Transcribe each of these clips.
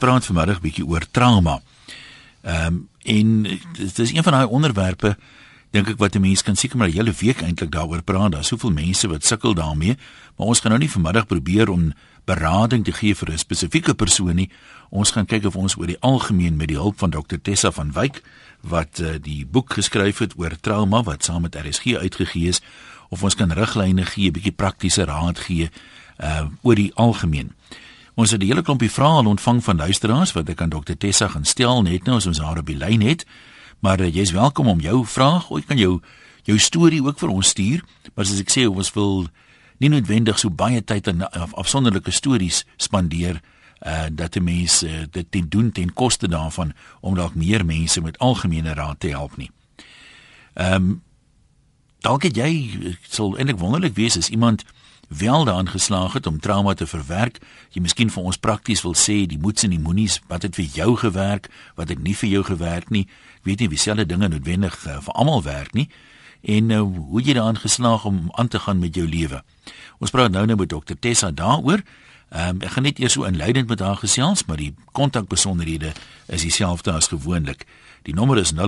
praat vanmiddag bietjie oor trauma. Ehm um, en dit is een van daai onderwerpe dink ek wat 'n mens kan seker maar 'n hele week eintlik daaroor praat. Daar's soveel mense wat sukkel daarmee, maar ons gaan nou nie vanmiddag probeer om berading te gee vir 'n spesifieke persoon nie. Ons gaan kyk of ons oor die algemeen met die hulp van Dr Tessa van Wyk wat uh, die boek geskryf het oor trauma wat saam met RSG uitgegee is, of ons kan riglyne gee, 'n bietjie praktiese raad gee uh oor die algemeen. Ons het 'n hele klompie vrae ontvang van luisteraars wat ek aan Dr Tessa gaan stel net nou as ons haar op die lyn het. Maar uh, jy's welkom om jou vraag, jy kan jou jou storie ook vir ons stuur. Maar as ek sê ons wil nie noodwendig so baie tyd aan af, afsonderlike stories spandeer uh dat die mense uh, dit ten doen ten koste daarvan om dalk meer mense met algemene raad te help nie. Ehm um, dalk het jy sal eintlik wonderlik wees as iemand wel daarin geslaag het om trauma te verwerk. Jy miskien vir ons prakties wil sê die moets en die moenies wat het vir jou gewerk, wat het nie vir jou gewerk nie. Ek weet nie wie selfe dinge noodwendig uh, vir almal werk nie en uh, hoe jy daarin geslaag om aan te gaan met jou lewe. Ons praat nou nou met dokter Tessa daaroor. Ehm um, ek gaan net eers so inleidend met haar gesels, maar die kontakbesonderhede is dieselfde as gewoonlik. Die nommer is 0891104553.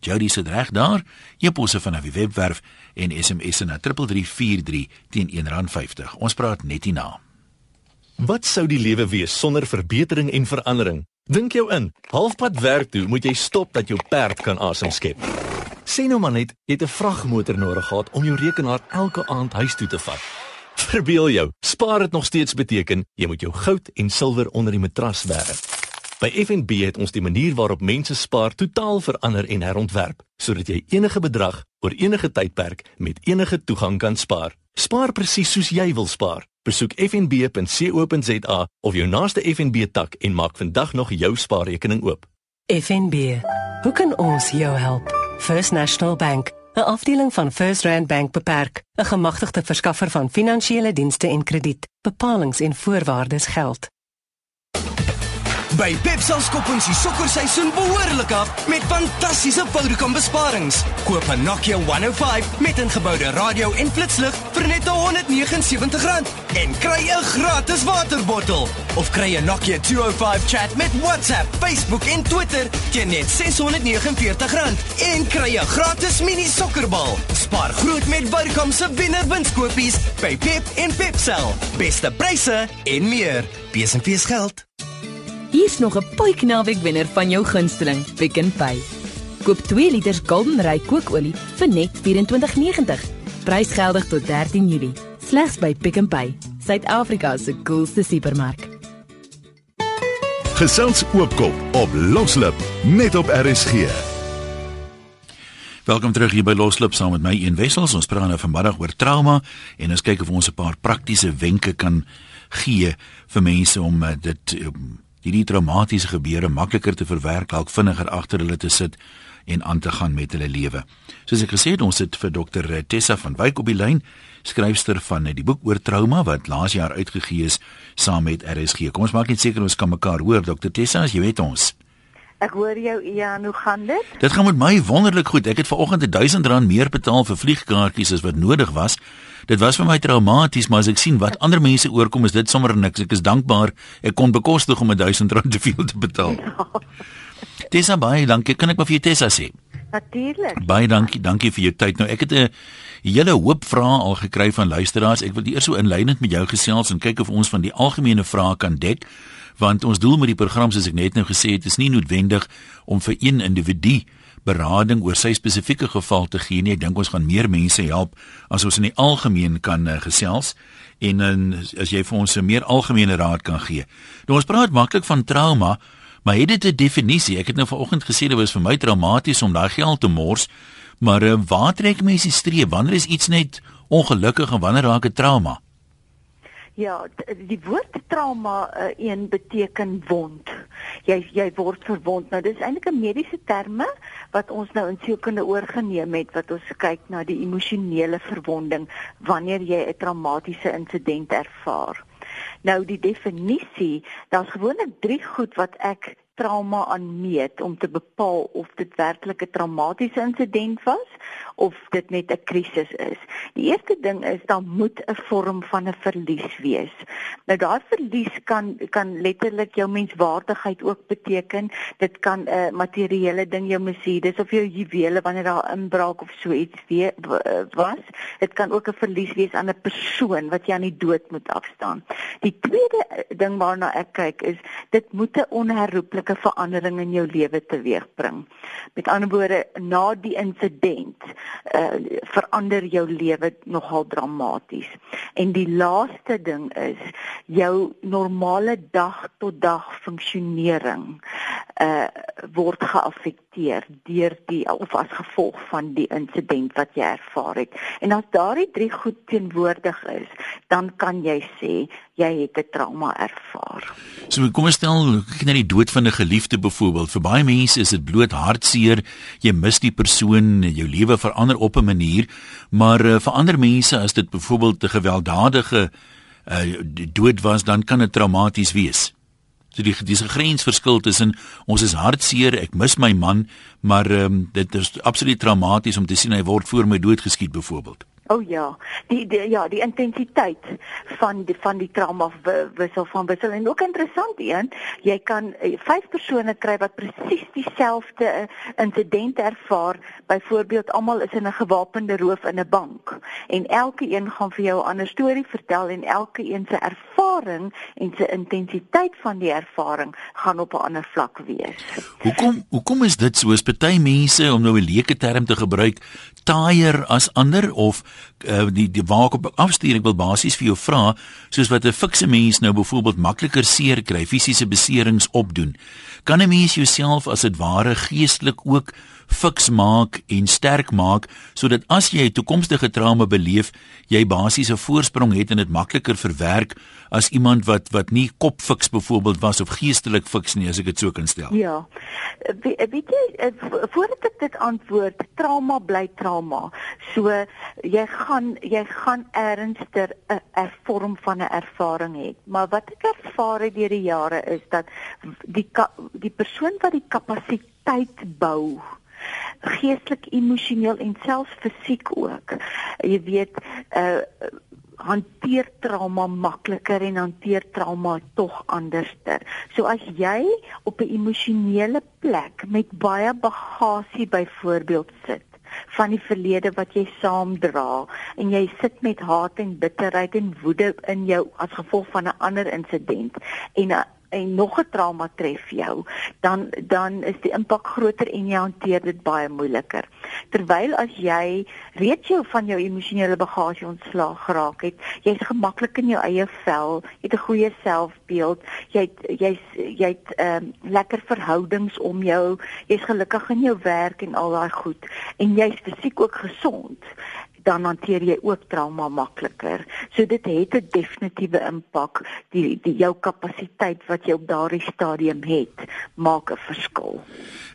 Jody se reg daar. Jy posse van die webwerf en SMS na 3343 teen R1.50. Ons praat net hierna. Wat sou die lewe wees sonder verbetering en verandering? Dink jou in. Halfpad werk toe, moet jy stop dat jou perd kan asem skep. Sien nou maar net, jy het 'n vragmotor nodig gehad om jou rekenaar elke aand huis toe te vat. Verbeel jou, spaar dit nog steeds beteken jy moet jou goud en silwer onder die matras werk. By FNB het ons die manier waarop mense spaar totaal verander en herontwerp sodat jy enige bedrag oor enige tydperk met enige toegang kan spaar. Spaar presies soos jy wil spaar. Besoek fnb.co.za of jou naaste FNB tak en maak vandag nog jou spaarrekening oop. FNB. Hoe kan ons jou help? First National Bank, 'n afdeling van First Rand Bank beperk, 'n gemagtigde verskaffer van finansiële dienste en krediet. Bepalings en voorwaardes geld. By Pepsel skop ons die sokkerseisoen behoorlik af met fantastiese Vodacom besparings. Koop 'n Nokia 105 met ingeboude radio en flitslig vir net R179 en kry 'n gratis waterbottel. Of kry 'n Nokia 205 chat met WhatsApp, Facebook en Twitter teen net R649 en kry 'n gratis mini sokkerbal. Spaar groot met Vodacom se wennerwinskopies by Pep en Pepsel. Beste pryse en meer. Besenfees geld. Hier's nog 'n puik naweek wenner van jou gunsteling, Pick n Pay. Koop 2 liter Golden Ray kookolie vir net R24.90. Prys geldig tot 13 Julie. Slegs by Pick n Pay, Suid-Afrika se coolste supermark. Gesels oopkop op Loslip net op RSG. Welkom terug hier by Loslip saam met my een wessels. Ons praat nou vanmiddag oor trauma en ons kyk of ons 'n paar praktiese wenke kan gee vir mense om uh, dit um, hierdie traumatiese gebeure makliker te verwerk, dalk vinniger agter hulle te sit en aan te gaan met hulle lewe. Soos ek gesê het, ons het vir dokter Tessa van Wyk op die lyn, skryfster van die boek oor trauma wat laas jaar uitgegee is saam met RSG. Kom ons maak net seker ons kan mekaar hoor, dokter Tessa, as jy weet ons. Ek hoor jou Ian, hoe gaan dit? Dit gaan met my wonderlik goed. Ek het vanoggend 1000 rand meer betaal vir vliegkaartjies as wat nodig was. Dit was vir my traumaties, maar as ek sien wat ander mense oorkom, is dit sommer niks. Ek is dankbaar ek kon bekostig om 1000 rand te veel te betaal. Tessa baie dankie. Kan ek maar vir jou Tessa sê? Natuurlik. Baie dankie. Dankie vir jou tyd. Nou ek het 'n hele hoop vrae al gekry van luisteraars. Ek wil eers so inleidend met jou gesels en kyk of ons van die algemene vrae kan dek want ons doel met die program soos ek net nou gesê het is nie noodwendig om vir een individu berading oor sy spesifieke geval te gee nie. Ek dink ons gaan meer mense help as ons in die algemeen kan uh, gesels en en as jy vir ons 'n meer algemene raad kan gee. Nou ons praat maklik van trauma, maar het dit 'n definisie? Ek het nou vanoggend gesê dit was vir my traumaties om daai geld te mors, maar uh, waar trek mense die streep? Wanneer is iets net ongelukkig en wanneer raak dit trauma? Ja, die woord trauma uh, een beteken wond. Jy jy word verwond. Nou dis eintlik 'n mediese terme wat ons nou in sielkunde oorgeneem het wat ons kyk na die emosionele verwonding wanneer jy 'n traumatiese insident ervaar. Nou die definisie, daar's gewoonlik drie goed wat ek trauma aanmeet om te bepaal of dit werklik 'n traumatiese insident was of dit net 'n krisis is. Die eerste ding is dan moet 'n vorm van 'n verlies wees. Nou daai verlies kan kan letterlik jou menswaardigheid ook beteken. Dit kan 'n uh, materiële ding jou Mercedes of jou juwele wanneer daar inbraak of so iets weer was. Dit kan ook 'n verlies wees aan 'n persoon wat jy aan die dood moet afstaan. Die tweede ding waarna ek kyk is dit moet 'n onherroepelike verandering in jou lewe teweegbring. Met ander woorde, na die insident uh, verander jou lewe nogal dramaties. En die laaste ding is jou normale dag tot dag funksionering uh word geaffekteer deur die of as gevolg van die insident wat jy ervaar het. En as daardie drie goed teenwoordig is, dan kan jy sê jy het 'n trauma ervaar. So kom ons stel kyk na die dood van 'n geliefde byvoorbeeld. Vir baie mense is dit bloot hartseer. Jy mis die persoon, jou lewe verander op 'n manier, maar uh, vir ander mense as dit byvoorbeeld 'n gewelddadige uh, dood was, dan kan dit traumaties wees. So die dis 'n grensverskil tussen ons is hartseer, ek mis my man, maar um, dit is absoluut traumaties om te sien hy word voor my dood geskiet byvoorbeeld. O oh ja, die, die ja, die intensiteit van die van die trauma wissel van wissel en ook interessant een, jy kan eh, vyf persone kry wat presies dieselfde eh, insident ervaar. Byvoorbeeld almal is in 'n gewapende roof in 'n bank en elke een gaan vir jou 'n ander storie vertel en elke een se ervaring en se intensiteit van die ervaring gaan op 'n ander vlak wees. Hoekom hoekom is dit so? Is party mense om nou 'n leuke term te gebruik taaier as ander of uh, die die waar ek op afstuur ek wil basies vir jou vra soos wat 'n fikse mens nou byvoorbeeld makliker seer kry fisiese beserings opdoen. Kan 'n mens jouself as dit ware geestelik ook fiks maak en sterk maak sodat as jy 'n toekomstige trauma beleef jy basies 'n voorsprong het en dit makliker verwerk as iemand wat wat nie kopfiks byvoorbeeld was of geestelik fiks nie as ek dit so kan stel ja weet jy eh, voordat ek dit antwoord trauma bly trauma so jy gaan jy gaan ernstiger 'n 'n vorm van 'n ervaring hê. Maar wat ek ervaar het deur die jare is dat die die persoon wat die kapasiteit bou geestelik, emosioneel en selfs fisiek ook. Jy weet, uh hanteer trauma makliker en hanteer trauma tog anderster. So as jy op 'n emosionele plek met baie bagasie byvoorbeeld sit, van die verlede wat jy saamdra en jy sit met haat en bitterheid en woede in jou as gevolg van 'n ander insident en 'n en nog 'n trauma tref jou, dan dan is die impak groter en jy hanteer dit baie moeiliker. Terwyl as jy reeds jou van jou emosionele bagasie ontslaag geraak het, jy's gemaklik in jou eie vel, jy het 'n goeie selfbeeld, jy jy's jy't ehm um, lekker verhoudings om jou, jy's gelukkig in jou werk en al daai goed en jy's fisiek ook gesond dan hanteer jy ook trauma makliker. So dit het 'n definitiewe impak. Die die jou kapasiteit wat jy op daardie stadium het, maak 'n verskil.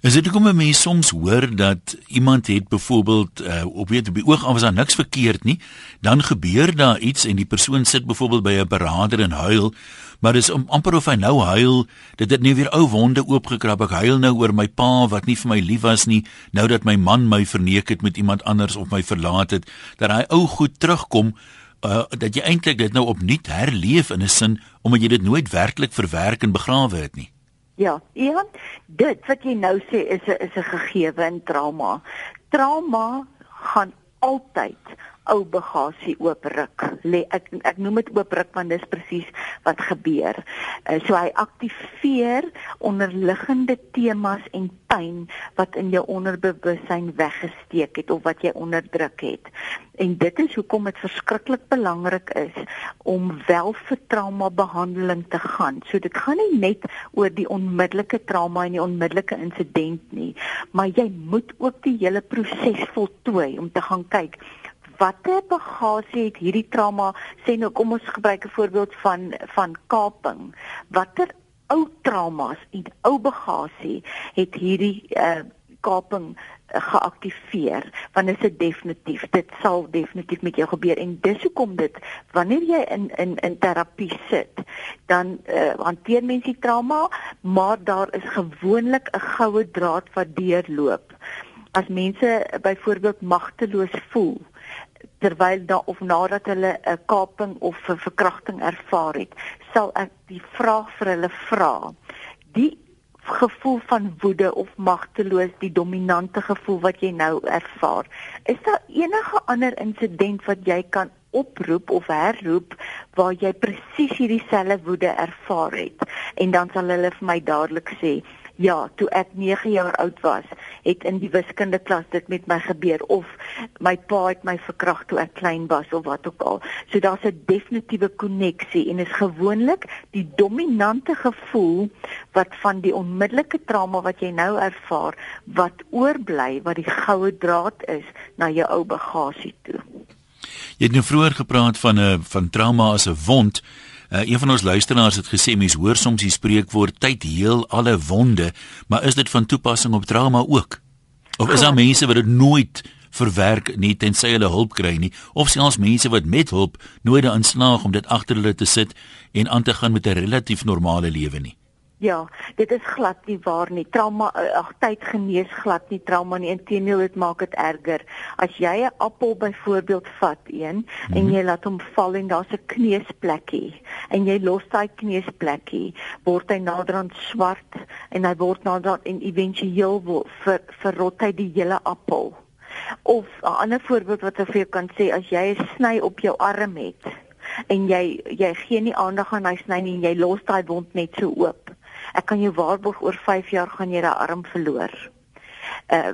Is dit hoekom mense soms hoor dat iemand het byvoorbeeld uh, op weet op die oog af was daar niks verkeerd nie, dan gebeur daar iets en die persoon sit byvoorbeeld by 'n beraader en huil maar dis om amper of hy nou huil dit het nie weer ou wonde oopgekrap ek huil nou oor my pa wat nie vir my lief was nie nou dat my man my verneek het met iemand anders of my verlaat het dat hy ou goed terugkom uh, dat jy eintlik dit nou opnuut herleef in 'n sin omdat jy dit nooit werklik verwerk en begrawe het nie Ja, ja, dit wat jy nou sê is 'n is 'n gegewe in trauma. Trauma gaan altyd ou bagasie oopruk. Lê ek ek noem dit oopruk want dis presies wat gebeur. Uh, so hy aktiveer onderliggende temas en pyn wat in jou onderbewussyn weggesteek het of wat jy onderdruk het. En dit is hoekom dit verskriklik belangrik is om wel vir trauma behandeling te gaan. So dit gaan nie net oor die onmiddellike trauma en die onmiddellike insident nie, maar jy moet ook die hele proses voltooi om te gaan kyk watter bagasie het hierdie trauma sê nou kom ons gebruik 'n voorbeeld van van kaping. Watter ou traumas en ou bagasie het hierdie uh, kaping uh, geaktiveer want dit is definitief dit sal definitief met jou gebeur. En dis hoekom dit wanneer jy in in in terapie sit dan uh, hanteer mense die trauma maar daar is gewoonlik 'n goue draad wat deurloop. As mense byvoorbeeld magteloos voel terwyl da of nadat hulle 'n kaping of 'n verkrachting ervaar het, sal ek die vraag vir hulle vra. Die gevoel van woede of magteloos, die dominante gevoel wat jy nou ervaar. Is daar enige ander insident wat jy kan oproep of herroep waar jy presies hierdie selfe woede ervaar het? En dan sal hulle vir my dadelik sê, Ja, toe ek 9 jaar oud was, het in die wiskunde klas dit met my gebeur of my pa het my verkragt toe ek klein was of wat ook al. So daar's 'n definitiewe koneksie en is gewoonlik die dominante gevoel wat van die onmiddellike trauma wat jy nou ervaar wat oorbly wat die goue draad is na jou ou bagasie toe. Jy het nou vroeër gepraat van 'n van trauma as 'n wond. Uh, een van ons luisteraars het gesê mense hoor soms die spreekwoord tyd heel alle wonde, maar is dit van toepassing op trauma ook? Of is daar mense wat dit nooit verwerk nie tensy hulle hulp kry nie, of selfs mense wat met hulp nooit daarin slaag om dit agter hulle te sit en aan te gaan met 'n relatief normale lewe nie? Ja, dit is glad nie waar nie. Trauma eh, ag tyd genees glad nie trauma nie. Inteendeel dit maak dit erger. As jy 'n appel byvoorbeeld vat een mm -hmm. en mhm. jy laat hom val en daar's 'n kneusplekkie en jy los daai kneusplekkie, word hy naderhand swart en hy word naderhand en éventueel ver, verrot hy die hele appel. Of 'n ander voorbeeld wat ek vir jou kan sê, as jy 'n sny op jou arm het en jy jy gee nie aandag aan hy sny nie en jy los daai wond net so oop ek kan jou waarborg oor 5 jaar gaan jy daai arm verloor. Uh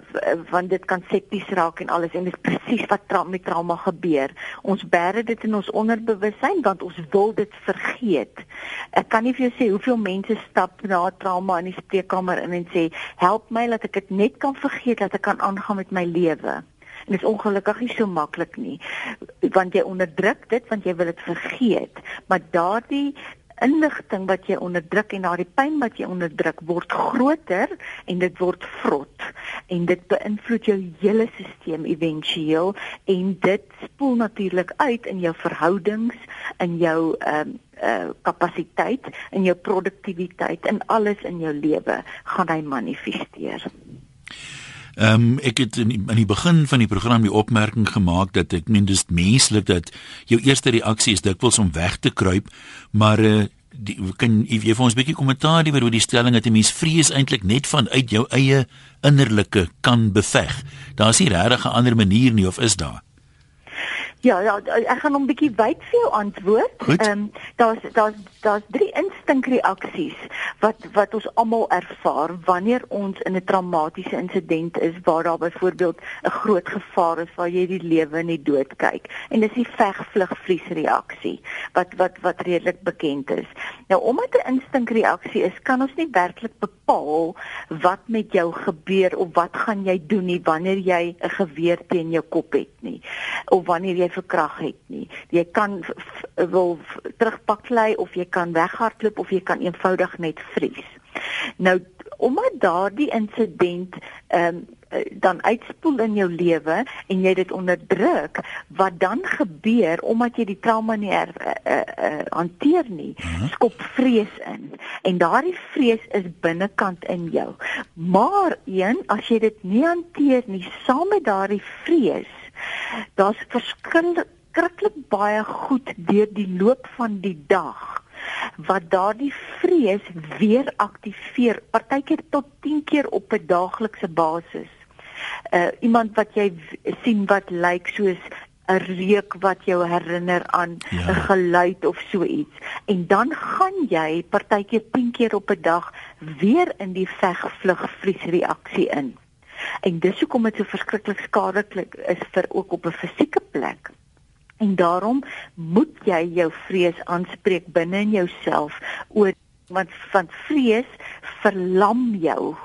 want dit kan septies raak en alles en dit is presies wat tra met trauma gebeur. Ons bære dit in ons onderbewussyn want ons wil dit vergeet. Ek kan nie vir jou sê hoeveel mense stap na trauma in die spreekkamer in en sê help my dat ek dit net kan vergeet dat ek kan aangaan met my lewe. En dit is ongelukkig nie so maklik nie want jy onderdruk dit want jy wil dit vergeet maar daardie inligting wat jy onderdruk en daardie pyn wat jy onderdruk word groter en dit word vrot en dit beïnvloed jou hele stelsel éventueel en dit spoel natuurlik uit in jou verhoudings in jou ehm um, uh kapasiteit en jou produktiwiteit en alles in jou lewe gaan hy manifesteer. Ehm um, ek het in die, in die begin van die program die opmerking gemaak dat ek meen dis menslik dat jou eerste reaksie is dikwels om weg te kruip, maar uh, die, kan jy vir ons 'n bietjie kommentaar gee oor die stelling dat 'n mens vrees eintlik net vanuit jou eie innerlike kan beveg. Daar's nie regtig 'n ander manier nie of is daar? Ja, ja, ek gaan hom bietjie wyd vir jou antwoord. Ehm um, daar's daar's daar's drie instinkreaksies wat wat ons almal ervaar wanneer ons in 'n traumatiese insident is waar daar byvoorbeeld 'n groot gevaar is waar jy die lewe in die dood kyk. En dis die veg vlug vries reaksie wat wat wat redelik bekend is. Nou omdat 'n instinkreaksie is, kan ons nie werklik bepaal wat met jou gebeur of wat gaan jy doen nie wanneer jy 'n geweer teen jou kop het nie of wanneer jy verkrag het nie. Jy kan wil terugpak lê of jy kan weghardloop of jy kan eenvoudig net vries. Nou omdat daardie insident ehm um, dan uitspoel in jou lewe en jy dit onderdruk wat dan gebeur omdat jy die trauma nie er, uh, uh, hanteer nie mhm. skop vrees in en daardie vrees is binnekant in jou maar een as jy dit nie hanteer nie saam met daardie vrees daar's verskriklik baie goed deur die loop van die dag wat daardie vrees weer aktiveer partykeer tot 10 keer op 'n daaglikse basis. Uh iemand wat jy sien wat lyk soos 'n reuk wat jou herinner aan 'n ja. geluid of so iets en dan gaan jy partykeer 10 keer op 'n dag weer in die veg vlug vries reaksie in. En dis hoekom dit so verskriklik skadelik is vir ook op 'n fisieke plek. En daarom moet jy jou vrees aanspreek binne in jouself oor want van vrees verlam jou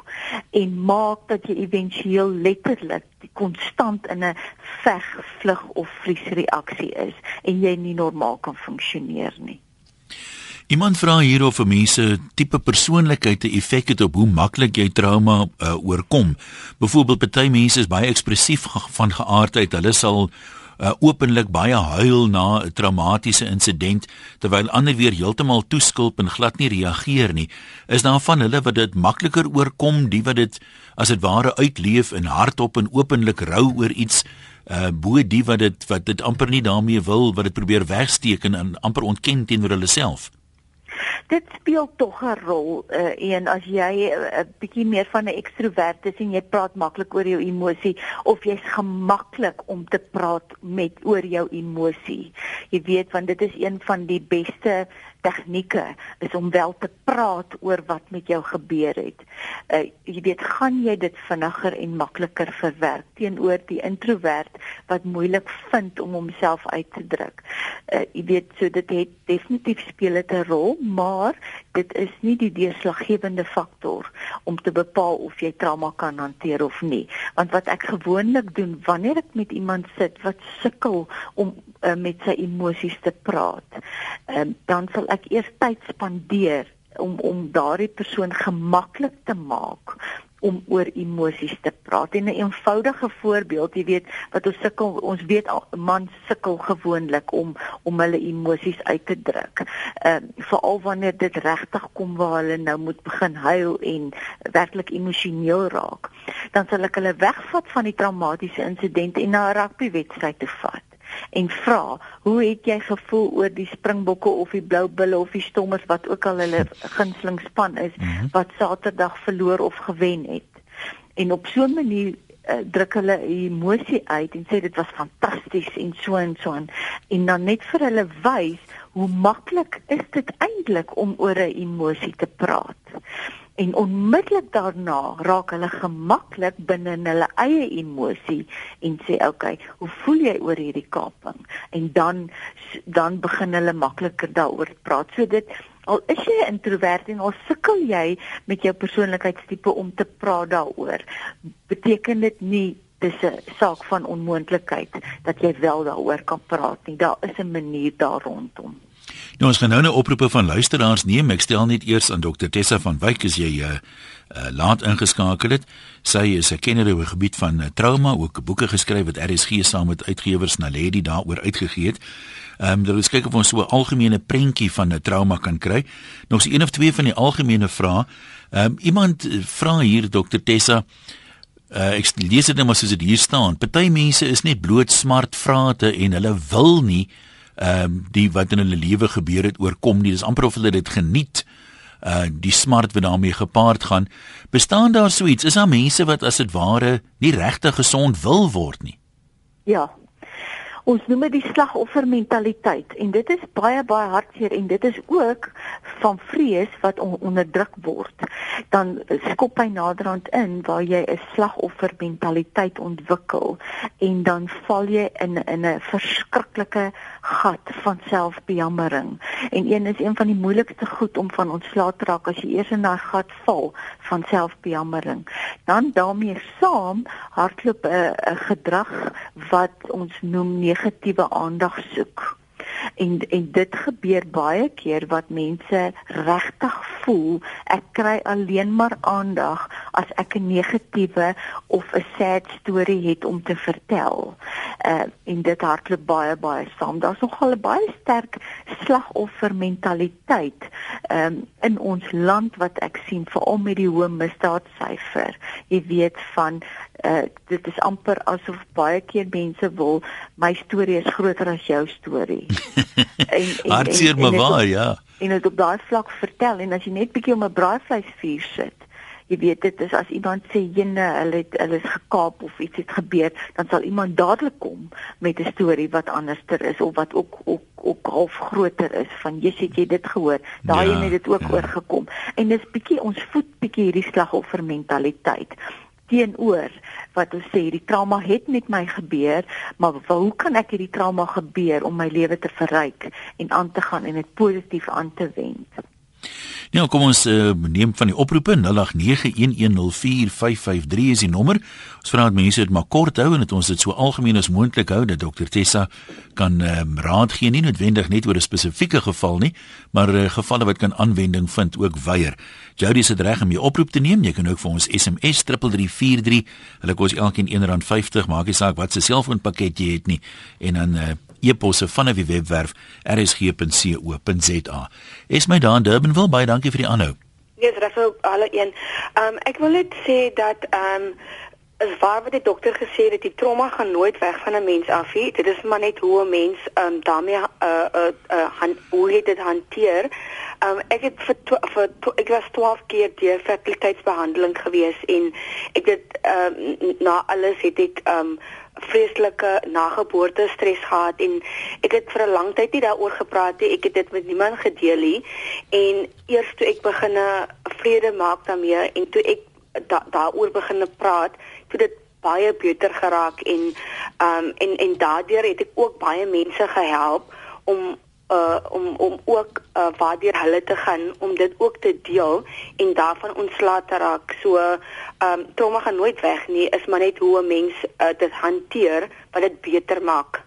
en maak dat jy éventueel letterlik konstant in 'n veg, vlug of vriesreaksie is en jy nie normaal kan funksioneer nie. Iemand vra hier of 'n mens se tipe persoonlikheid 'n effek het op hoe maklik jy trauma uh, oorkom. Byvoorbeeld party mense is baie ekspressief van geaardheid. Hulle sal uh, openlik baie huil na 'n traumatiese insident terwyl ander weer heeltemal toeskulp en glad nie reageer nie. Is daar van hulle wat dit makliker oorkom, die wat dit as dit ware uitleef en hardop en openlik rou oor iets uh bo die wat dit wat dit amper nie daarmee wil wat dit probeer wegsteek en amper ontken teenoor hulle self dit speel tog 'n rol uh, en as jy 'n uh, bietjie meer van 'n ekstrovert is en jy praat maklik oor jou emosie of jy's gemaklik om te praat met oor jou emosie. Jy weet want dit is een van die beste tegnieke is om wel te praat oor wat met jou gebeur het. Uh jy weet, gaan jy dit vinniger en makliker verwerk teenoor die introwert wat moeilik vind om homself uit te druk. Uh jy weet, so dit het definitief speel dit 'n rol, maar dit is nie die deurslaggewende faktor om te bepaal of jy trauma kan hanteer of nie. Want wat ek gewoonlik doen wanneer ek met iemand sit wat sukkel om uh, met sy emosies te praat, uh, dan sal ek eers tyd spandeer om om daardie persoon gemaklik te maak om oor emosies te praat. En 'n eenvoudige voorbeeld, jy weet, wat ons sukkel, ons weet man sukkel gewoonlik om om hulle emosies uit te druk. Ehm uh, veral wanneer dit regtig kom waar hulle nou moet begin huil en werklik emosioneel raak, dan sal ek hulle wegvat van die traumatiese insident en na 'n rugbywedstryd toe vat en vra, "Hoe het jy gevoel oor die Springbokke of die Blou Bulle of die Stormers wat ook al hulle gunsteling span is mhm. wat Saterdag verloor of gewen het?" En op so 'n manier uh, druk hulle emosie uit en sê dit was fantasties en so en so en, en dan net vir hulle wys hoe maklik is dit eintlik om oor 'n emosie te praat en onmiddellik daarna raak hulle gemaklik binne in hulle eie emosie en sê okay, hoe voel jy oor hierdie kaping? En dan dan begin hulle makliker daaroor praat. So dit al is jy 'n introwert en al sukkel jy met jou persoonlikheidstipe om te praat daaroor, beteken dit nie dis 'n saak van onmoontlikheid dat jy wel daaroor kan praat nie. Daar is 'n manier daar rondom. Nou ons gaan nou 'n oproepe van luisteraars neem. Ek stel net eers aan Dr Tessa van Wyk as jy uh, uh laat ingeskakel het. Sy is 'n kenner oor gebied van uh, trauma, ook boeke geskryf wat RSG saam met uitgewers Naledi daaroor uitgegee het. Ehm um, dan kyk of ons so 'n algemene prentjie van 'n trauma kan kry. Nog so een of twee van die algemene vrae. Ehm um, iemand vra hier Dr Tessa Uh, ek lees dit net maar soos dit hier staan. Party mense is net bloot smart vrate en hulle wil nie ehm um, die wat in hulle lewe gebeur het oorkom nie. Dis amper of hulle dit geniet. Uh die smart wat daarmee gepaard gaan. Bestaan daar so iets? Is daar mense wat as dit ware nie regtig gesond wil word nie? Ja, ons noem dit die slagoffermentaliteit en dit is baie baie hartseer en dit is ook van vrees wat on onderdruk word dan skop hy naderhand in waar jy 'n slagoffermentaliteit ontwikkel en dan val jy in in 'n verskriklike gat van selfbejammering en een is een van die moeilikste goed om van ontslae te raak as jy eers in daai gat val van selfbejammering dan daarmee saam hardloop 'n gedrag wat ons noem negatiewe aandag soek. En en dit gebeur baie keer wat mense regtig voel ek kry alleen maar aandag as ek 'n negatiewe of 'n sad storie het om te vertel. Uh en dit hardloop baie baie saam. Daar's nogal 'n baie sterk slagoffermentaliteit um in ons land wat ek sien veral met die hoë misdaadsyfer. Jy weet van uh dit is amper asof baie keer mense wil my storie is groter as jou storie. en hartseer maar waar ja. En dit op daai vlak vertel en as jy net bietjie om 'n braaivleisvuur sit. Jy weet dit is as iemand sê jene hulle het hulle is gekaap of iets het gebeur, dan sal iemand dadelik kom met 'n storie wat anderster is of wat ook ook ook half groter is van jy sê jy dit gehoor. Daai ja, het dit ook ja. oorgekom. En dis bietjie ons voet bietjie hierdie slagoffer mentaliteit teenoor wat ons sê die trauma het met my gebeur, maar hoe kan ek hierdie trauma gebeur om my lewe te verryk en aan te gaan en dit positief aan te wend? Ja, kom ons uh, neem van die oproepe 0891104553 is die nommer. Ons vra dat mense dit maar kort hou en dat ons dit so algemeen as moontlik hou dat dokter Tessa kan um, raad gee nie noodwendig net oor 'n spesifieke geval nie, maar uh, gevalle wat kan aanwending vind ook weier. Jody se reg om jou oproep te neem. Jy kan ook vir ons SMS 3343. Hulle kos elkeen R1.50, maak nie saak wat se selfoonpakket jy het nie. En dan uh, e-posse van 'n webwerf rsg.co.za. Es my daar in Durban wil baie dankie vir die aanhou. Ja, yes, op alle een. Ehm um, ek wil net sê dat ehm um, is waar wat die dokter gesê het die trauma gaan nooit weg van 'n mens af nie. Dit is maar net hoe 'n mens ehm um, daarmee uh uh, uh han, dit hanteer. Ehm um, ek het vir vir ek was 12 keer deur fertiliteitsbehandeling gewees en ek het ehm um, na alles het ek ehm um, vreeslike nageboorte stres gehad en ek het vir 'n lang tyd nie daaroor gepraat nie. Ek het dit met niemand gedeel nie. En eers toe ek begine vrede maak daarmee en toe ek da, daaroor begine praat, toe dit baie beter geraak en um en en daardeur het ek ook baie mense gehelp om uh om om ook uh waardeur hulle te gaan om dit ook te deel en daarvan ontslae te raak. So um trauma gaan nooit weg nie, is maar net hoe 'n mens uh, dit hanteer wat dit beter maak.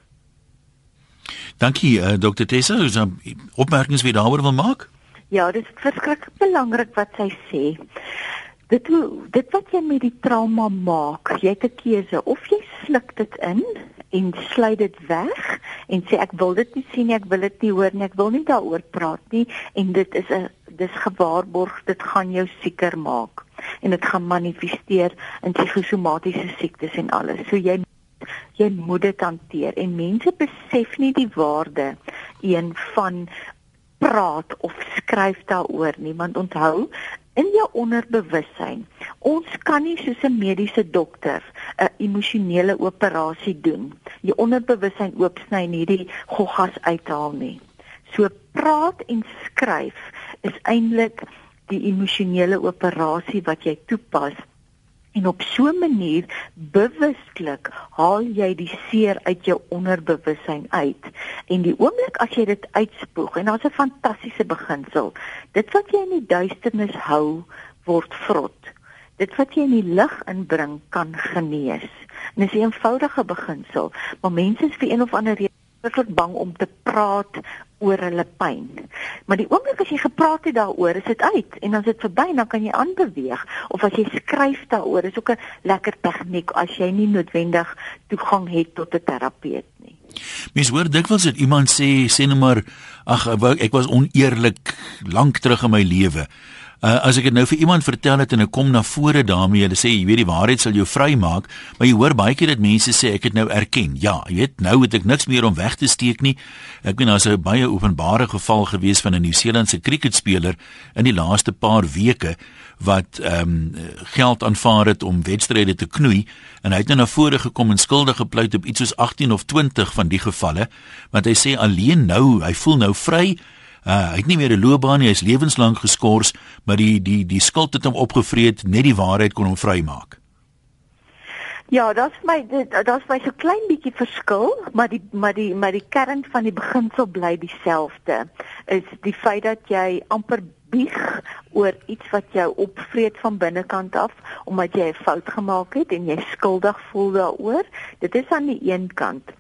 Dankie uh, Dr. Tessa, is daar opmerkings wie daaroor wil maak? Ja, dit is verskriklik belangrik wat sy sê. Dit dit wat jy met die trauma maak, jy het 'n keuse. Of jy sluk dit in en sluit dit weg en sê ek wil dit nie sien nie, ek wil dit nie hoor nie, ek wil nie daaroor praat nie. En dit is 'n dis gewaarborg dit gaan jou sieker maak. En dit gaan manifesteer in psigosomatiese siektes en alles. So jy jy moet dit hanteer. En mense besef nie die waarde een van praat of skryf daaroor nie. Want onthou in jou onderbewussyn. Ons kan nie soos 'n mediese dokter 'n emosionele operasie doen. Jou onderbewussyn oopsny en hierdie goggas uithaal nie. So praat en skryf is eintlik die emosionele operasie wat jy toepas En op so 'n manier bewuslik haal jy die seer uit jou onderbewussyn uit. En die oomblik as jy dit uitspoeg en daar's 'n fantastiese beginsel. Dit wat jy in die duisternis hou, word vrot. Dit wat jy in die lig inbring, kan genees. En dis 'n eenvoudige beginsel, maar mense is vir een of ander verskriklik bang om te praat oor hulle pyn. Maar die oomblik as jy gepraat het daaroor, is dit uit en dan is dit verby en dan kan jy aanbeweeg of as jy skryf daaroor, is ook 'n lekker tegniek as jy nie noodwendig toegang het tot 'n terapeut nie. Mens hoor dikwels dat iemand sê sê net maar ag ek was oneerlik lank terug in my lewe. Uh, as ek dit nou vir iemand vertel het en ek kom na vore daarmee, hulle sê jy weet die waarheid sal jou vrymaak, maar jy hoor baie keer dat mense sê ek het nou erken. Ja, jy weet nou het ek niks meer om weg te steek nie. Ek meen daar's 'n baie openbare geval gewees van 'n Nieu-Seelandse kriketspeler in die laaste paar weke wat ehm um, geld aanvaar het om wedstryde te knoei en hy het nou na vore gekom en skuldig gepleit op iets soos 18 of 20 van die gevalle want hy sê alleen nou hy voel nou vry Uh, hy het nie meer 'n loopbaan nie, hy is lewenslank geskort, maar die die die skuld het hom opgevreet, net die waarheid kon hom vrymaak. Ja, dit is my dit is my so klein bietjie verskil, maar die maar die maar die kern van die beginsel bly dieselfde. Is die feit dat jy amper bieg oor iets wat jou opvreet van binnekant af omdat jy 'n fout gemaak het en jy skuldig voel daaroor. Dit is aan die een kant.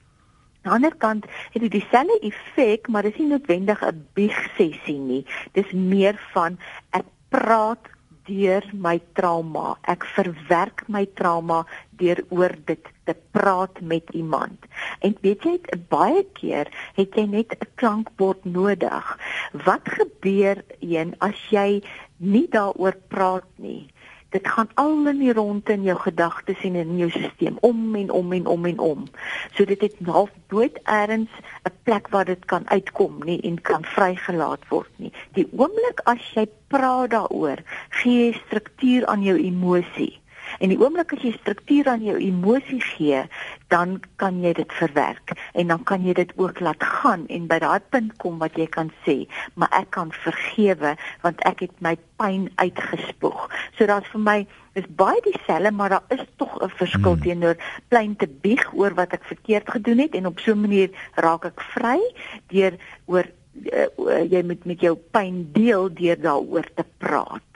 Aan die ander kant het dit dieselfde effek, maar dit is nie noodwendig 'n bieg sessie nie. Dis meer van ek praat deur my trauma. Ek verwerk my trauma deur oor dit te praat met iemand. En weet jy, baie keer het jy net 'n klankbord nodig. Wat gebeur een as jy nie daaroor praat nie? Dit gaan al in die ronde in jou gedagtes en in jou stelsel om en om en om en om. So dit het half dood eers 'n plek waar dit kan uitkom nie en kan vrygelaat word nie. Die oomblik as jy praat daaroor, gee jy struktuur aan jou emosie. En die oomblik as jy struktuur aan jou emosie gee, dan kan jy dit verwerk en dan kan jy dit ook laat gaan en by daai punt kom wat jy kan sê, maar ek kan vergewe want ek het my pyn uitgespoeg. So daar's vir my is baie dieselfde, maar daar is tog 'n verskil hmm. teenoor klein te bieg oor wat ek verkeerd gedoen het en op so 'n manier raak ek vry deur oor uh, jy moet met jou pyn deel deur daaroor te praat.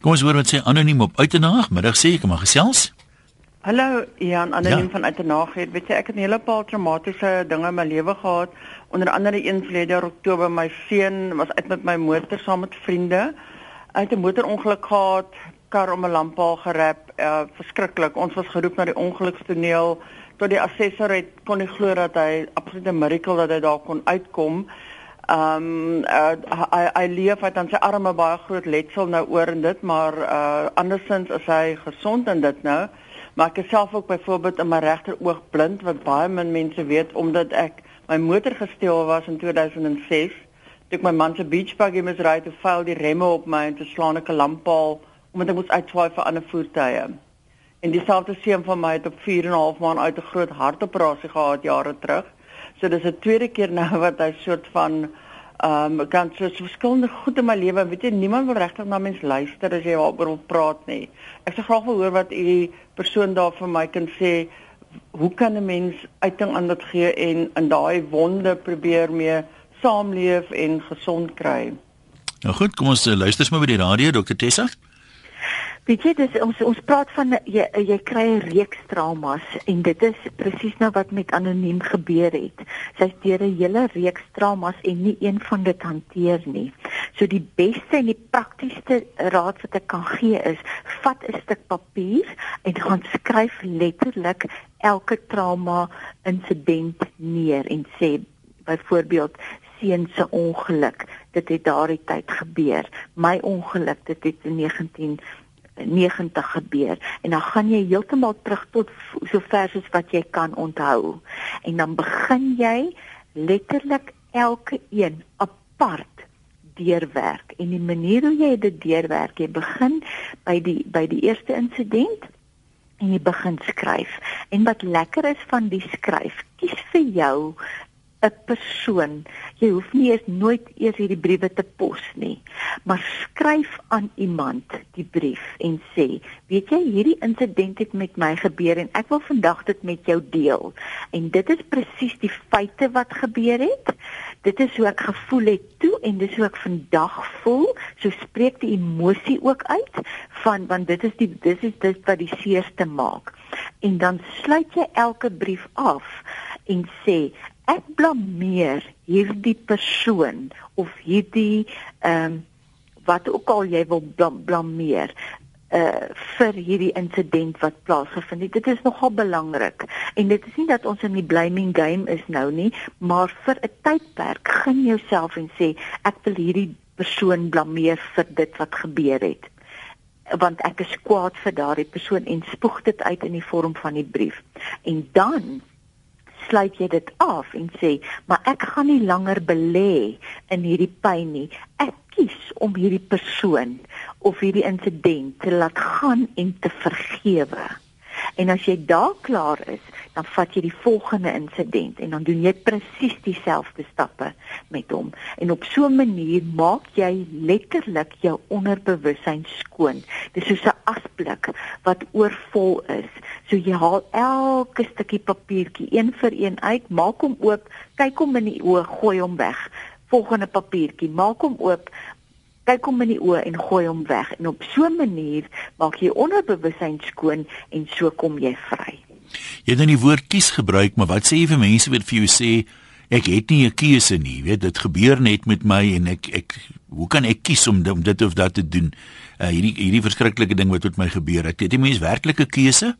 Kom ons hoor wat sê anoniem op uitenaag middag sê ek maar gesels. Hallo Jan, anoniem Ja. van uitenaag het. Weet jy, ek het 'n hele paar traumatiese dinge in my lewe gehad. Onder andere een verlede jaar Oktober, my seun was uit met my motor saam met vriende. Hy het 'n motorongeluk gehad, kar om 'n lamppaal gerap. Uh verskriklik. Ons was geroep na die ongelukstoneel tot die assessor het kon nie glo dat hy absolute miracle dat hy daar kon uitkom. Ehm um, uh, hy hy leef hy aan sy arme baie groot letsel nou oor en dit, maar uh andersins is hy gesond en dit nou. Maar ek is self ook byvoorbeeld in my regter oog blind wat baie min mense weet omdat ek my motor gesteel was in 2006. Toe ek my man se beach buggy misry het, val die remme op my en te slaan 'n lamppaal omdat ek moes uitswaai vir ander voertuie. En dieselfde seun van my het op 4 en 'n half maand uit 'n groot hartoperasie gehad jare terug. So dis 'n tweede keer nou wat hy soort van ehm um, kan so verskillende goed in my lewe, weet jy, niemand wil regtig na mens luister as jy daaroor wil praat nie. Ek sou graag wil hoor wat u persoon daar vir my kan sê. Hoe kan 'n mens uiting aan dit gee en in daai wonde probeer mee saamleef en gesond kry? Nou goed, kom ons uh, luister maar by die radio Dr Tessa. Weet jy dis ons ons praat van jy jy kry 'n reeks traumas en dit is presies nou wat met anoniem gebeur het. Sy's deur 'n hele reeks traumas en nie een van dit hanteer nie. So die beste en die praktiesste raad wat ek kan gee is vat 'n stuk papier en gaan skryf letterlik elke trauma insident neer en sê byvoorbeeld seun se ongeluk dit het daardie tyd gebeur my ongeluk dit het in 19 90 gebeur. En dan gaan jy heeltemal terug tot so ver soos wat jy kan onthou. En dan begin jy letterlik elke een apart deurwerk. En die manier hoe jy dit deurwerk jy begin by die by die eerste insident en jy begin skryf. En wat lekker is van die skryf kies vir jou 'n persoon. Jy hoef nie eers nooit eers hierdie briewe te pos nie, maar skryf aan iemand die brief en sê, weet jy, hierdie insident het met my gebeur en ek wil vandag dit met jou deel. En dit is presies die feite wat gebeur het. Dit is hoe ek gevoel het toe en dis hoe ek vandag voel. So spreek die emosie ook uit van want dit is die dis is dit wat die seerste maak. En dan sluit jy elke brief af en sê ek blameer hierdie persoon of hierdie ehm um, wat ook al jy wil blam, blameer uh vir hierdie insident wat plaasgevind het. Dit is nogal belangrik. En dit is nie dat ons in die blaming game is nou nie, maar vir 'n tydperk gun jouself en sê ek wil hierdie persoon blameer vir dit wat gebeur het want ek is kwaad vir daardie persoon en spoeg dit uit in die vorm van die brief. En dan sluit jy dit af en sê, maar ek gaan nie langer belê in hierdie pyn nie. Ek kies om hierdie persoon of hierdie insident te laat gaan en te vergewe. En as jy daar klaar is, dan vat jy die volgende insident en dan doen jy presies dieselfde stappe met hom. En op so 'n manier maak jy letterlik jou onderbewussyn skoon. Dis soos 'n asblik wat oorvol is. So jy haal elke stukkie papiertjie een vir een uit, maak hom oop, kyk hom in die oë, gooi hom weg. Volgende papiertjie, maak hom oop, kyk hom in die oë en gooi hom weg. En op so 'n manier maak jy onderbewussyn skoon en so kom jy vry. Jy het nou die woord kies gebruik, maar wat sê jy vir mense wat vir jou sê ek het nie 'n keuse nie, weet dit gebeur net met my en ek ek hoe kan ek kies om, om dit of dat te doen? Uh hierdie hierdie verskriklike ding wat met my gebeur het. Het jy mens werklik 'n keuse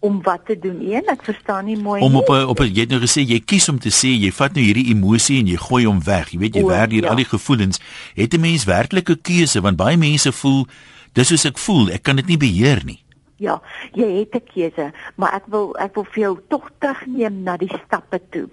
Om wat te doen? Een, ek verstaan nie mooi om op 'n op 'n jy het nou gesê jy kies om te sê jy vat nou hierdie emosie en jy gooi hom weg. Jy weet jy werk hier ja. al die gevoelens. Het 'n mens werklik 'n keuse want baie mense voel dis soos ek voel, ek kan dit nie beheer nie. Ja, jy het 'n keuse, maar ek wil ek wil vir jou tog terugneem na die stappe toe.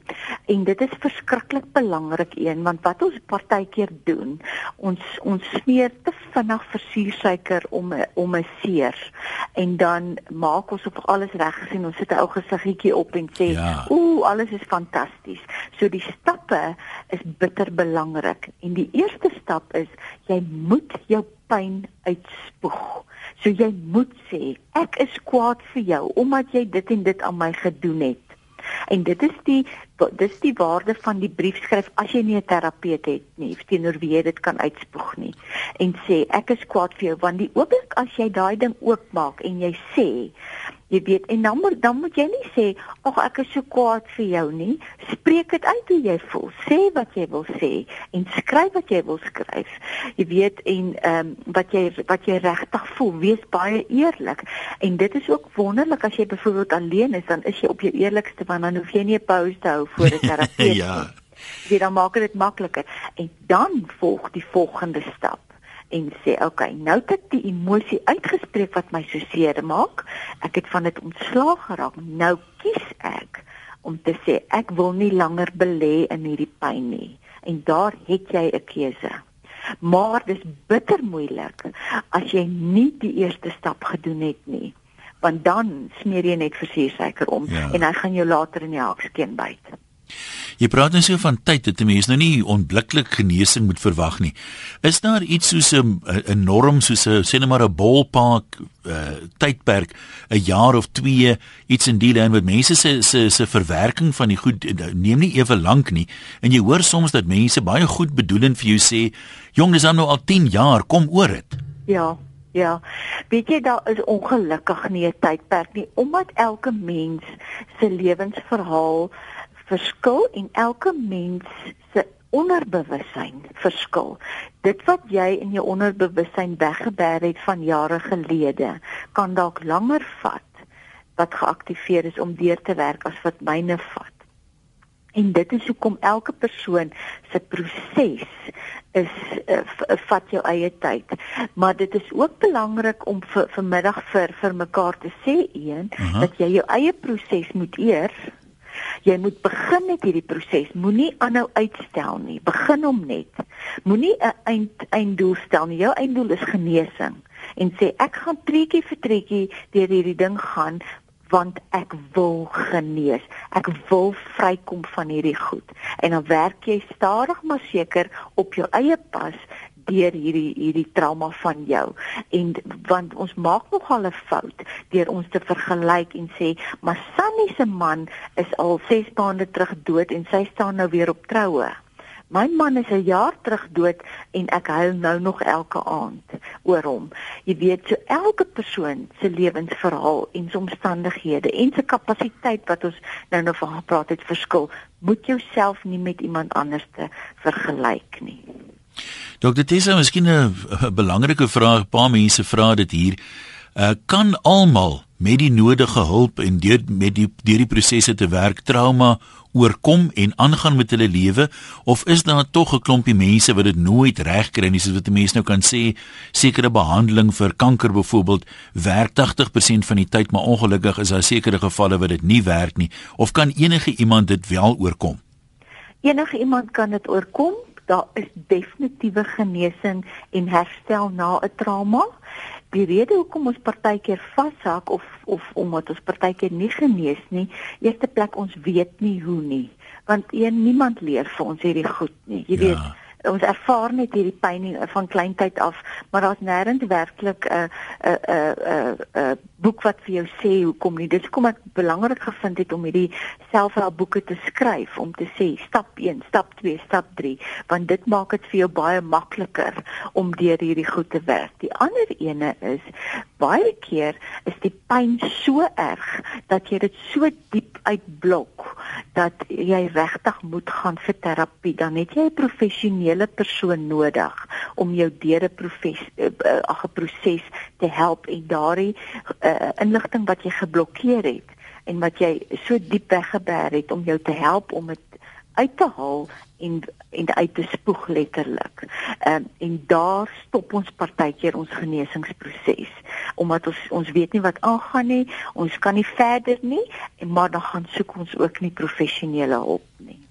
En dit is verskriklik belangrik een, want wat ons partykeer doen, ons ons smeer te vinnig versuursuiker om om 'n seer en dan maak ons of alles reg is en ons sit 'n ou gesiggetjie op en sê, Ja. "Ooh, alles is fantasties." So die stappe is bitter belangrik. En die eerste stap is jy moet jou pyn uitspoeg. So jy moet sê, ek is kwaad vir jou omdat jy dit en dit aan my gedoen het. En dit is die dis die waarde van die briefskryf as jy nie 'n terapeut het nie teenoor wie jy dit kan uitspoeg nie en sê ek is kwaad vir jou want die oomblik as jy daai ding oopmaak en jy sê Jy weet en dan moet dan moet jy nie sê ag ek is so kwaad vir jou nie. Spreek dit uit hoe jy voel. Sê wat jy wil sê en skryf wat jy wil skryf. Jy weet en ehm um, wat jy wat jy regtig voel. Wees baie eerlik. En dit is ook wonderlik as jy byvoorbeeld alleen is dan is jy op jou eerlikste want dan hoef jy nie 'n pause te hou voor 'n terapeut ja. nie. Jy dan maak dit makliker en dan volg die volgende stap en sê okay, nou het ek die emosie uitgespreek wat my so seer maak. Ek het van dit ontslaag geraak. Nou kies ek om te sê ek wil nie langer belê in hierdie pyn nie. En daar het jy 'n keuse. Maar dis bitter moeilik as jy nie die eerste stap gedoen het nie. Want dan smeer jy net versuursuiker om ja. en hy gaan jou later in die hakskeen byt. Jy praat nou so van tyd dat 'n mens nou nie onmiddellik genesing moet verwag nie. Is daar iets soos 'n 'n norm soos 'n sê net maar 'n ballpark uh, tydperk, 'n jaar of 2, iets in die lyn wat mense se se se verwerking van die goed eh, neem nie ewe lank nie. En jy hoor soms dat mense baie goed bedoelend vir jou sê, "Jong, dis nou al 10 jaar, kom oor dit." Ja. Ja. Weet jy daar is ongelukkig nie 'n tydperk nie omdat elke mens se lewensverhaal verskil en elke mens se onderbewussyn verskil. Dit wat jy in jou onderbewussyn weggeberg het van jare gelede, kan dalk langer vat wat geaktiveer is om deur te werk as wat myne vat. En dit is hoekom elke persoon se proses is uh, vat jou eie tyd. Maar dit is ook belangrik om vir vanmiddag vir vir mekaar te sê een uh -huh. dat jy jou eie proses moet eers Jy moet begin met hierdie proses. Moenie aanhou uitstel nie. Begin hom net. Moenie 'n eind einddoel stel nie. Jou einddoel is genesing en sê ek gaan treetjie vir treetjie deur hierdie ding gaan want ek wil genees. Ek wil vrykom van hierdie goed. En dan werk jy stadig maar seker op jou eie pas deur hierdie hierdie trauma van jou en want ons maak nogal 'n fout deur ons te vergelyk en sê maar Sunny se man is al 6 maande terug dood en sy staan nou weer op troue. My man is 'n jaar terug dood en ek huil nou nog elke aand oor hom. Jy weet, so elke persoon se lewensverhaal en se omstandighede en se kapasiteit wat ons nou nou van gepraat het verskil, moet jouself nie met iemand anders te vergelyk nie. Dokter Tessa, miskien 'n belangrike vraag, 'n paar mense vra dit hier. Uh, kan almal met die nodige hulp en deur met die deur die prosesse te werk trauma oorkom en aangaan met hulle lewe? Of is daar tog 'n klompie mense wat dit nooit reg kry nie? Soos wat mense nou kan sê sekere behandeling vir kanker byvoorbeeld werk 80% van die tyd maar ongelukkig is daar sekere gevalle wat dit nie werk nie. Of kan enige iemand dit wel oorkom? Enige iemand kan dit oorkom daar is definitiewe genesing en herstel na 'n trauma. Die rede hoekom ons partykeer vashak of of omdat ons partykeer nie genees nie, eerste plek ons weet nie hoe nie, want een niemand leer vir ons hierdie goed nie. Jy ja. weet ons ervaar net hierdie pyn van kleintyd af, maar daar's nêrens werklik 'n 'n 'n 'n boek wat vir jou sê hoekom nie. Dis kom ek belangrik gevind het om hierdie selfhelpboeke te skryf om te sê stap 1, stap 2, stap 3, want dit maak dit vir jou baie makliker om deur hierdie goed te werk. Die ander ene is baie keer is die pyn so erg dat jy dit so diep uitblok dat jy regtig moet gaan vir terapie. Dan het jy 'n professionele persoon nodig om jou deur 'n proses uh, uh, 'n proses te help en daardie uh, inligting wat jy geblokkeer het en wat jy so diep weggeberg het om jou te help om dit uit te haal en en uit te spoeg letterlik. Ehm um, en daar stop ons partykeer ons genesingsproses omdat ons ons weet nie wat aangaan nie, ons kan nie verder nie en maar dan gaan soek ons ook nie professionele hulp nie.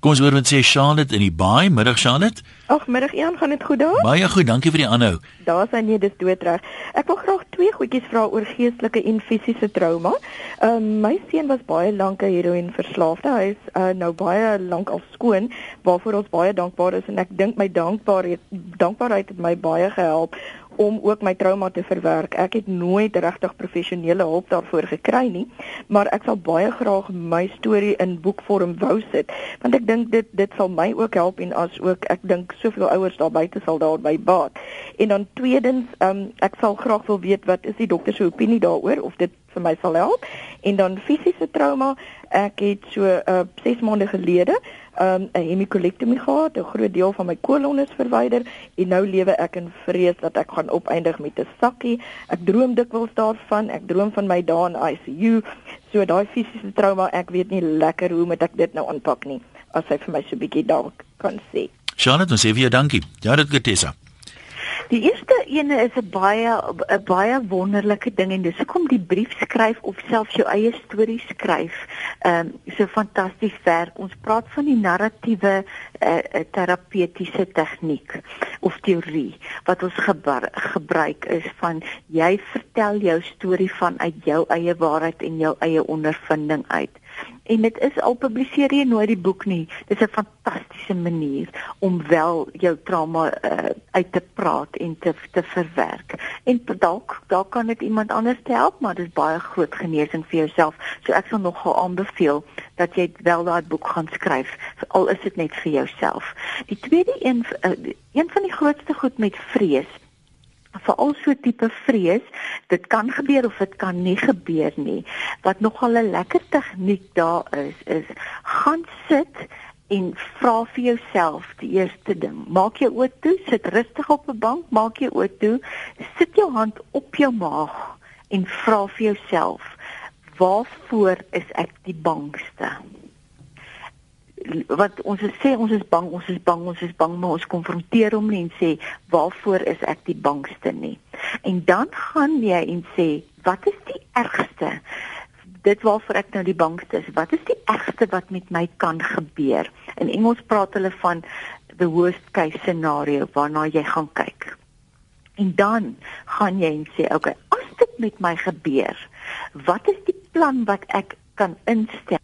Kom ons hoor wat sê Charlotte in die baai. Middag Charlotte. Ag, middag Ian, gaan dit goed daar? Baie goed, dankie vir die aanhou. Daar is nee, dis doodreg. Ek wil graag twee goedjies vra oor geestelike en fisiese trauma. Ehm um, my seun was baie lank 'n heroïne verslaafde. Hy is uh, nou baie lank al skoon, waarvoor ons baie dankbaar is en ek dink my dankbaarheid dankbaarheid het my baie gehelp om ook my trauma te verwerk. Ek het nooit regtig professionele hulp daarvoor gekry nie, maar ek sal baie graag my storie in boekvorm wou sit, want ek dink dit dit sal my ook help en as ook ek dink soveel ouers daar buite sal daarby baat. En dan tweedens, um, ek sal graag wil weet wat is die dokter se opinie daaroor of dit vir my sal help. En dan fisiese trauma, ek het so uh 6 maande gelede um 'n hemikolektomie gehad, 'n groot deel van my kolon is verwyder en nou lewe ek in vrees dat ek gaan opeindig met 'n sakkie. Ek droom dikwels daarvan, ek droom van my dae in ICU. So daai fisiese trauma, ek weet nie lekker hoe moet ek dit nou aanpak nie as hy vir my so 'n bietjie dalk kan sê. Charlotte, ons sê vir jou dankie. Ja, dit getesa. Die eerste ene is 'n baie 'n baie wonderlike ding en dis hoekom die brief skryf of selfs jou eie storie skryf. Ehm um, so fantasties werk. Ons praat van die narratiewe uh, terapeutiese tegniek of teorie wat ons gebruik is van jy vertel jou storie vanuit jou eie waarheid en jou eie ondervinding uit en dit is al publiseer jy nooit die boek nie. Dit is 'n fantastiese manier om wel jou trauma uh, uit te praat en te te verwerk. En dalk dalk kan dit iemand anders help, maar dit is baie groot genesing vir jouself. So ek sal nogal aanbeveel dat jy wel daai boek gaan skryf, al is dit net vir jouself. Die tweede een uh, een van die grootste goed met vrees veral so tipe vrees, dit kan gebeur of dit kan nie gebeur nie. Wat nogal 'n lekker tegniek daar is, is gaan sit en vra vir jouself die eerste ding. Maak jou oë toe, sit rustig op 'n bank, maak jou oë toe, sit jou hand op jou maag en vra vir jouself: Waarvoor is ek die bangste? Wat ons sê ons is bang, ons is bang, ons is bang, maar ons konfronteer hom nie en sê waarvoor is ek die bangste nie. En dan gaan jy en sê wat is die ergste? Dit waarvoor ek nou die bangste is. Wat is die ergste wat met my kan gebeur? In Engels praat hulle van the worst case scenario waarna jy gaan kyk. En dan gaan jy en sê, "Oké, okay, as dit met my gebeur, wat is die plan wat ek kan instel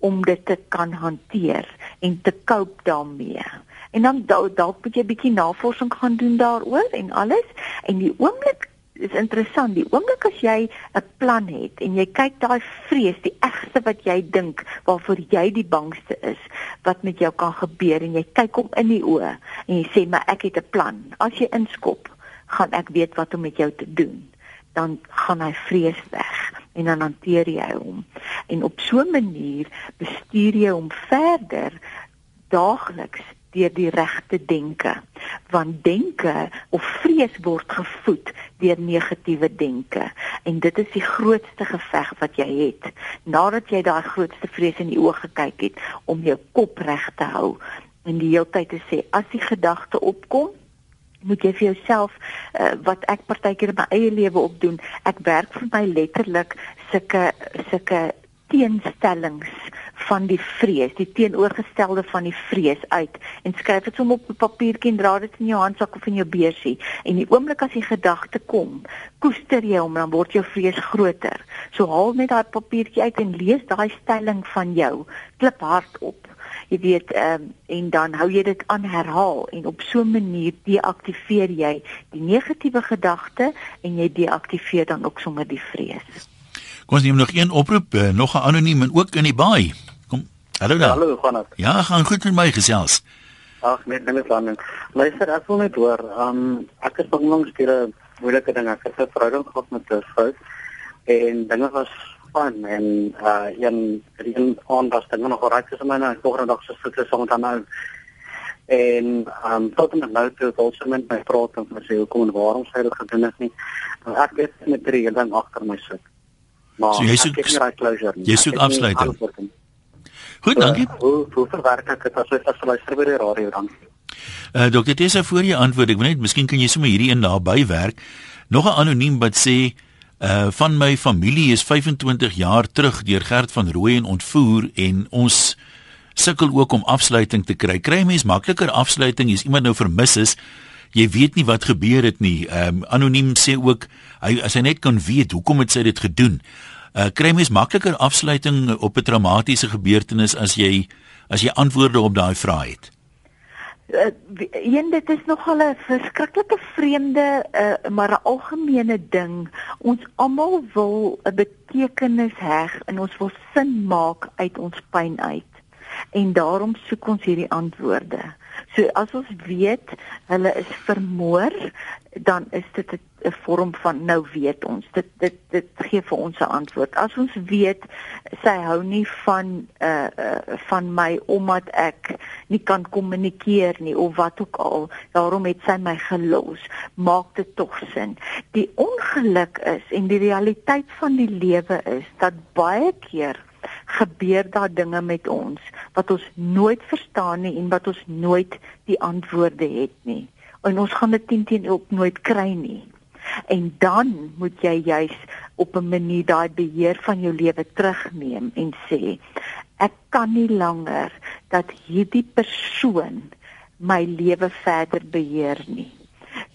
om dit te kan hanteer en te cope daarmee. En dan dalk moet jy 'n bietjie navorsing gaan doen daaroor en alles en die oomblik is interessant. Die oomblik as jy 'n plan het en jy kyk daai vrees, die egste wat jy dink waarvoor jy die bangste is, wat met jou kan gebeur en jy kyk hom in die oë en jy sê maar ek het 'n plan. As jy inskop, gaan ek weet wat om met jou te doen. Dan gaan hy vrees weg en dan hanteer jy hom. En op so 'n manier bestuur jy hom verder daagliks deur die regte denke. Want denke of vrees word gevoed deur negatiewe denke en dit is die grootste geveg wat jy het. Nadat jy daai grootste vrees in die oë gekyk het om jou kop reg te hou en die hele tyd te sê as die gedagte opkom moet jy vir jouself uh, wat ek partykeer in my eie lewe opdoen ek werk vir my letterlik sulke sulke teenstellings van die vrees die teenoorgestelde van die vrees uit. En skryf dit sommer op 'n papiertjie en dra dit in jou handsak of in jou beursie. En die oomblik as die gedagte kom koester jy hom dan word jou vrees groter. So haal net daai papiertjie uit en lees daai stelling van jou. Klip hard op jy weet ehm um, en dan hou jy dit aan herhaal en op so 'n manier deaktiveer jy die negatiewe gedagte en jy deaktiveer dan ook sommer die vrees. Kom ons neem nog een oproep, uh, nog 'n anoniem en ook in die baai. Kom. Hallo daar. Hallo, gaan dit? Ja, gaan goed met my gesels. Ag, net net dan. Luister, ek wil net hoor, um, ek het onlangs hier 'n moeilike ding, ek het 'n verhouding gehad met 'n vrou en dinge was fun en uh een een dan nog reg is my nou volgende dag se fiks so dan nou. En um tot en met nou toe also met my praat en sê hoekom en waarom sy dit gedoen het nie? Nou, ek het met drie dan agter my sit maar so jy soek jy soek afsluiting. goed dankie. hoe hoe verwerk ek dit? As ek as luister by die radio dan uh dokter Tessa voor jy antwoord ek weet net miskien kan jy sommer hierdie in naby werk nog 'n anoniem wat sê Uh van my familie is 25 jaar terug deur Gert van Rooyen ontvoer en ons sukkel ook om afsluiting te kry. Kry mens makliker afsluiting as iemand nou vermis is. Jy weet nie wat gebeur het nie. Um anoniem sê ook hy as hy net kan weet hoekom het sy dit gedoen. Uh kry mens makliker afsluiting op 'n traumatiese gebeurtenis as jy as jy antwoorde op daai vrae het. Uh, een dit is nogal 'n verskriklike vreemde uh, maar 'n algemene ding. Ons almal wil 'n betekenis heg en ons wil sin maak uit ons pyn uit. En daarom soek ons hierdie antwoorde. So as ons weet hulle is vermoor, dan is dit 'n vorm van nou weet ons. Dit dit dit gee vir ons 'n antwoord. As ons weet sy hou nie van uh, uh van my omdat ek nie kan kommunikeer nie of wat ook al, daarom het sy my gelos. Maak dit tog sin. Die ongeluk is en die realiteit van die lewe is dat baie keer gebeur daar dinge met ons wat ons nooit verstaan nie en wat ons nooit die antwoorde het nie. En ons gaan dit teen teen ook nooit kry nie. En dan moet jy juis op 'n manier daai beheer van jou lewe terugneem en sê ek kan nie langer dat hierdie persoon my lewe verder beheer nie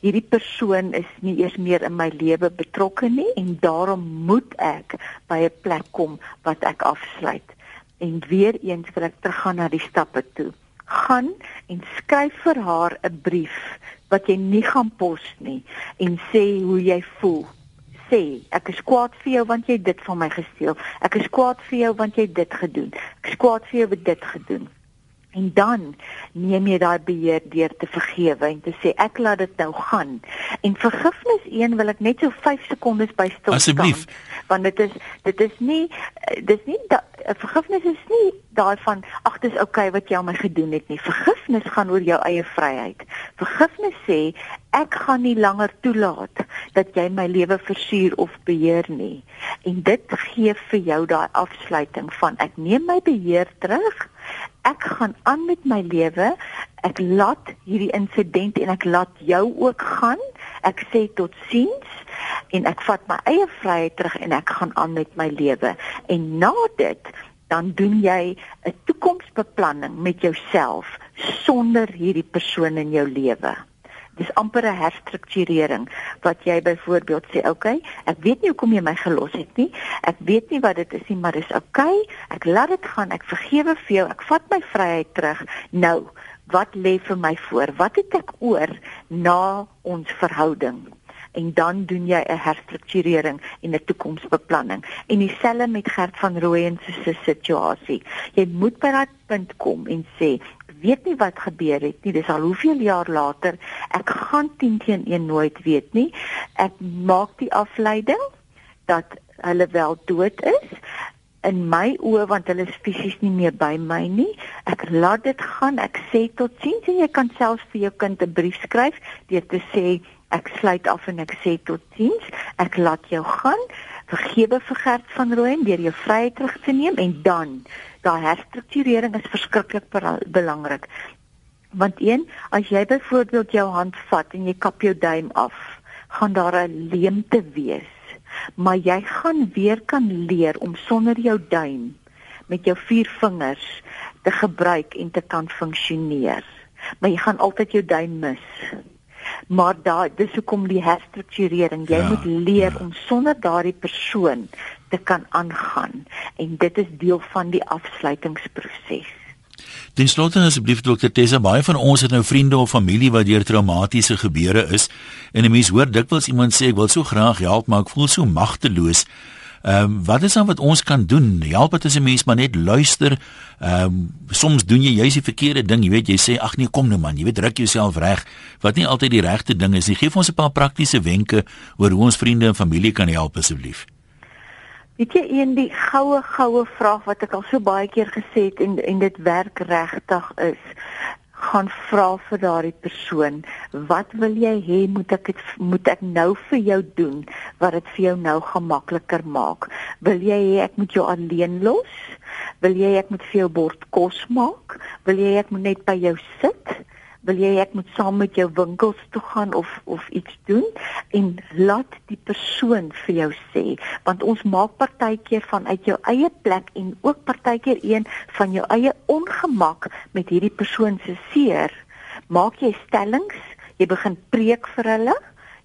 hierdie persoon is nie eers meer in my lewe betrokke nie en daarom moet ek by 'n plek kom wat ek afsluit. En weer eens wil ek teruggaan na die stappe toe. Gaan en skryf vir haar 'n brief wat jy nie gaan pos nie en sê hoe jy voel. Sê, ek is kwaad vir jou want jy dit van my gesteel. Ek is kwaad vir jou want jy dit gedoen. Ek is kwaad vir jou wat dit gedoen. En dan neem jy daai beheer deur te vergewe en te sê ek laat dit nou gaan. En vergifnis 1 wil ek net so 5 sekondes by stil staan. Asseblief. Want dit is dit is nie dis nie da, vergifnis is nie daai van ag dis oukei okay wat jy aan my gedoen het nie. Vergifnis gaan oor jou eie vryheid. Vergifnis sê ek gaan nie langer toelaat dat jy my lewe versuur of beheer nie. En dit gee vir jou daai afsluiting van ek neem my beheer terug ek gaan aan met my lewe. Ek laat hierdie insident en ek laat jou ook gaan. Ek sê totsiens en ek vat my eie vryheid terug en ek gaan aan met my lewe. En na dit dan doen jy 'n toekomsbeplanning met jouself sonder hierdie persoon in jou lewe dis amper 'n herstrukturering wat jy byvoorbeeld sê, "Oké, okay, ek weet nie hoekom jy my gelos het nie. Ek weet nie wat dit is nie, maar dis oké. Okay, ek laat dit gaan. Ek vergewe vir jou. Ek vat my vryheid terug. Nou, wat lê vir my voor? Wat het ek oor na ons verhouding?" en dan doen jy 'n herstrukturering en 'n toekomsbeplanning. En dieselfde met Gert van Rooyen se situasie. Jy moet by daai punt kom en sê, weet nie wat gebeur het nie. Dis al hoeveel jaar later. Ek gaan 10 teen 1 nooit weet nie. Ek maak die afleiding dat hulle wel dood is in my oë want hulle is fisies nie meer by my nie. Ek laat dit gaan. Ek sê totsiens en jy kan selfs vir jou kind 'n brief skryf deur te sê ek sluit af en ek sê totsiens. Ek laat jou gaan. Vergewe vir Gert van Rooyen deur jou vryheid terug te neem en dan daai herstrukturering is verskriklik belangrik. Want een, as jy byvoorbeeld jou hand vat en jy kap jou duim af, gaan daar 'n leemte wees. Maar jy gaan weer kan leer om sonder jou duim met jou vier vingers te gebruik en te kan funksioneer. Maar jy gaan altyd jou duim mis. Maar daai dis hoekom die herstrukturering, jy ja, moet leer ja. om sonder daardie persoon te kan aangaan en dit is deel van die afsluitingsproses. Ten slotte asseblief dokter Tessa, baie van ons het nou vriende of familie wat deur traumatiese gebeure is en 'n mens hoor dikwels iemand sê ek wil so graag help maar ek voel so magteloos. Ehm um, wat is dan wat ons kan doen? Help dit as 'n mens maar net luister. Ehm um, soms doen jy juist die verkeerde ding, jy weet jy sê ag nee kom nou man, jy weet druk jouself reg wat nie altyd die regte ding is nie. Geef ons 'n paar praktiese wenke oor hoe ons vriende en familie kan help asseblief. Weet jy een die goue goue vraag wat ek al so baie keer gesê het en en dit werk regtig is gaan vra vir daardie persoon wat wil jy hê moet ek het, moet ek nou vir jou doen wat dit vir jou nou gemakliker maak? Wil jy hê ek moet jou alleen los? Wil jy ek moet vir jou bord kos maak? Wil jy ek moet net by jou sit wil jy ek moet saam met jou winkels toe gaan of of iets doen? En laat die persoon vir jou sê want ons maak partykeer vanuit jou eie plek en ook partykeer een van jou eie ongemak met hierdie persoon se seer. Maak jy stellings? Jy begin preek vir hulle?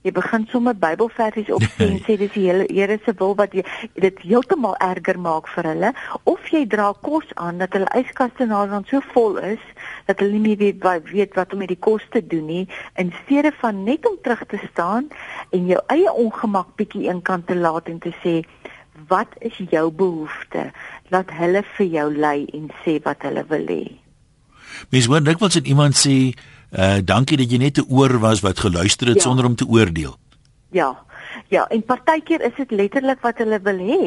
Jy begin sommer Bybelversies opsê en sê dis die hele Here se wil wat jy dit heeltemal erger maak vir hulle. Of jy dra kos aan dat hulle yskaste nou dan so vol is dat hulle nie meer weet wat weet wat om met die kos te doen nie in steede van net om terug te staan en jou eie ongemak bietjie eenkant te laat en te sê wat is jou behoefte laat hulle vir jou lei en sê wat hulle wil hê Mens hoor dikwels dit iemand sê Uh dankie dat jy net 'n oor was wat geluister het ja. sonder om te oordeel. Ja. Ja, en partykeer is dit letterlik wat hulle wil hê.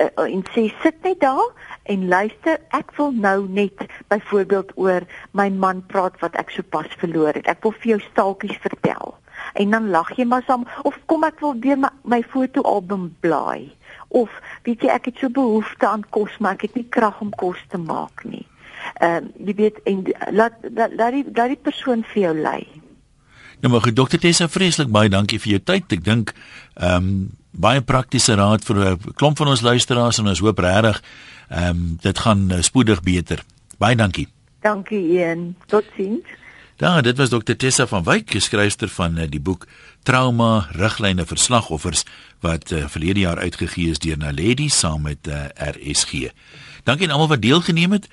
Uh, en sê sit net daar en luister. Ek wil nou net byvoorbeeld oor my man praat wat ek sopas verloor het. Ek wil vir jou staaltjies vertel. En dan lag jy maar saam of kom ek wil weer my, my fotoalbum blaai. Of weet jy ek het so behoefte aan kos maar ek het nie krag om kos te maak nie ehm uh, jy weet en laat laat die laat die persoon vir jou lei. Nou maar dokter Tessa vreeslik baie dankie vir jou tyd. Ek dink ehm um, baie praktiese raad vir 'n klomp van ons luisteraars en ons hoop regtig ehm um, dit gaan uh, spoedig beter. Baie dankie. Dankie een. Totsiens. Ja, dit was dokter Tessa van Wyk, skryfster van uh, die boek Trauma riglyne vir slagoffers wat uh, verlede jaar uitgegee is deur Naledi saam met uh, RSG. Dankie aan almal wat deelgeneem het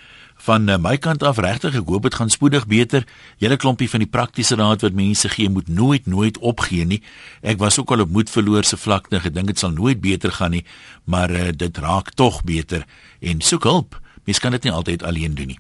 van uh, my kant af regtig ek hoop dit gaan spoedig beter. Julle klompie van die praktiese raad wat mense gee moet nooit nooit opgee nie. Ek was ook al op moed verloor se vlakte gedink dit sal nooit beter gaan nie, maar uh, dit raak tog beter en soek hulp. Mens kan dit nie altyd alleen doen nie.